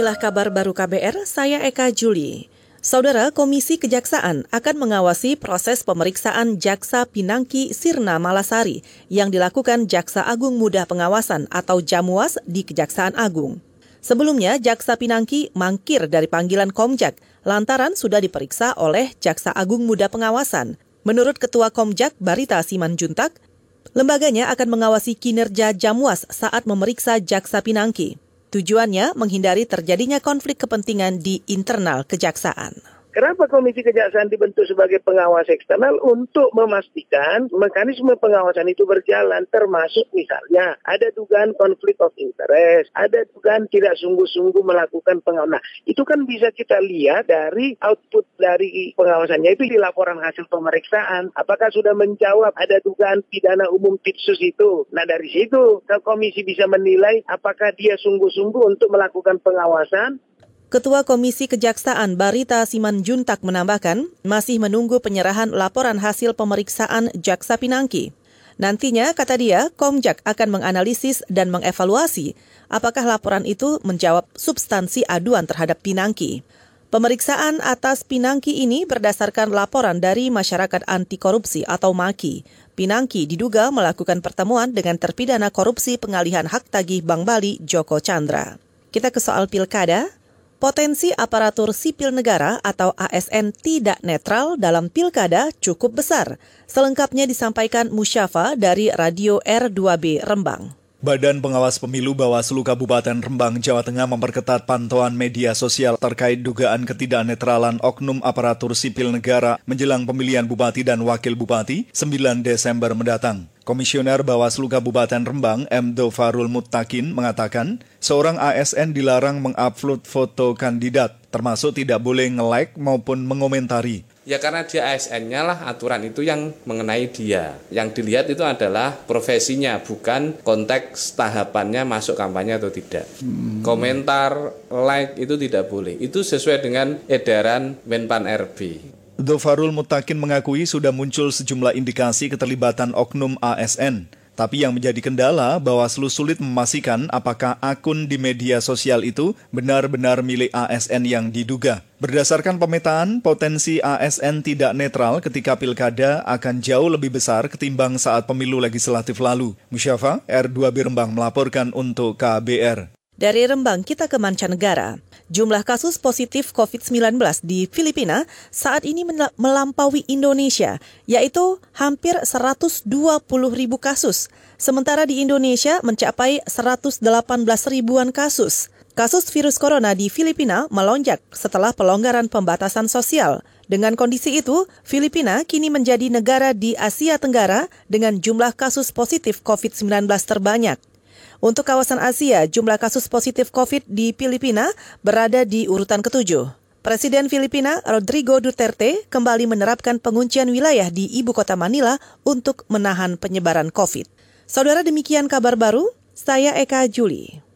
inilah kabar baru KBR, saya Eka Juli. Saudara Komisi Kejaksaan akan mengawasi proses pemeriksaan Jaksa Pinangki Sirna Malasari yang dilakukan Jaksa Agung Muda Pengawasan atau Jamuas di Kejaksaan Agung. Sebelumnya, Jaksa Pinangki mangkir dari panggilan Komjak lantaran sudah diperiksa oleh Jaksa Agung Muda Pengawasan. Menurut Ketua Komjak Barita Simanjuntak, lembaganya akan mengawasi kinerja Jamuas saat memeriksa Jaksa Pinangki. Tujuannya menghindari terjadinya konflik kepentingan di internal kejaksaan. Kenapa Komisi Kejaksaan dibentuk sebagai pengawas eksternal untuk memastikan mekanisme pengawasan itu berjalan termasuk misalnya ada dugaan konflik of interest, ada dugaan tidak sungguh-sungguh melakukan pengawasan. Nah, itu kan bisa kita lihat dari output dari pengawasannya itu di laporan hasil pemeriksaan. Apakah sudah menjawab ada dugaan pidana umum tipsus itu? Nah, dari situ komisi bisa menilai apakah dia sungguh-sungguh untuk melakukan pengawasan Ketua Komisi Kejaksaan Barita Simanjuntak menambahkan masih menunggu penyerahan laporan hasil pemeriksaan Jaksa Pinangki. Nantinya, kata dia, Komjak akan menganalisis dan mengevaluasi apakah laporan itu menjawab substansi aduan terhadap Pinangki. Pemeriksaan atas Pinangki ini berdasarkan laporan dari Masyarakat Anti Korupsi atau MAKI. Pinangki diduga melakukan pertemuan dengan terpidana korupsi pengalihan hak tagih Bank Bali Joko Chandra. Kita ke soal pilkada. Potensi aparatur sipil negara atau ASN tidak netral dalam pilkada cukup besar. Selengkapnya disampaikan Musyafa dari Radio R2B Rembang. Badan Pengawas Pemilu Bawaslu Kabupaten Rembang, Jawa Tengah memperketat pantauan media sosial terkait dugaan ketidaknetralan oknum aparatur sipil negara menjelang pemilihan bupati dan wakil bupati 9 Desember mendatang. Komisioner Bawaslu Kabupaten Rembang, M. Dofarul Muttakin, mengatakan seorang ASN dilarang mengupload foto kandidat, termasuk tidak boleh nge-like maupun mengomentari. Ya karena dia ASN-nya lah aturan itu yang mengenai dia. Yang dilihat itu adalah profesinya, bukan konteks tahapannya masuk kampanye atau tidak. Hmm. Komentar, like itu tidak boleh. Itu sesuai dengan edaran Menpan RB. Dofarul Mutakin mengakui sudah muncul sejumlah indikasi keterlibatan oknum ASN. Tapi yang menjadi kendala, Bawaslu sulit memastikan apakah akun di media sosial itu benar-benar milik ASN yang diduga. Berdasarkan pemetaan, potensi ASN tidak netral ketika pilkada akan jauh lebih besar ketimbang saat pemilu legislatif lalu. Musyafa, R2 Birembang melaporkan untuk KBR. Dari Rembang kita ke mancanegara. Jumlah kasus positif COVID-19 di Filipina saat ini melampaui Indonesia, yaitu hampir 120 ribu kasus. Sementara di Indonesia mencapai 118 ribuan kasus. Kasus virus corona di Filipina melonjak setelah pelonggaran pembatasan sosial. Dengan kondisi itu, Filipina kini menjadi negara di Asia Tenggara dengan jumlah kasus positif COVID-19 terbanyak. Untuk kawasan Asia, jumlah kasus positif COVID di Filipina berada di urutan ketujuh. Presiden Filipina Rodrigo Duterte kembali menerapkan penguncian wilayah di ibu kota Manila untuk menahan penyebaran COVID. Saudara demikian kabar baru, saya Eka Juli.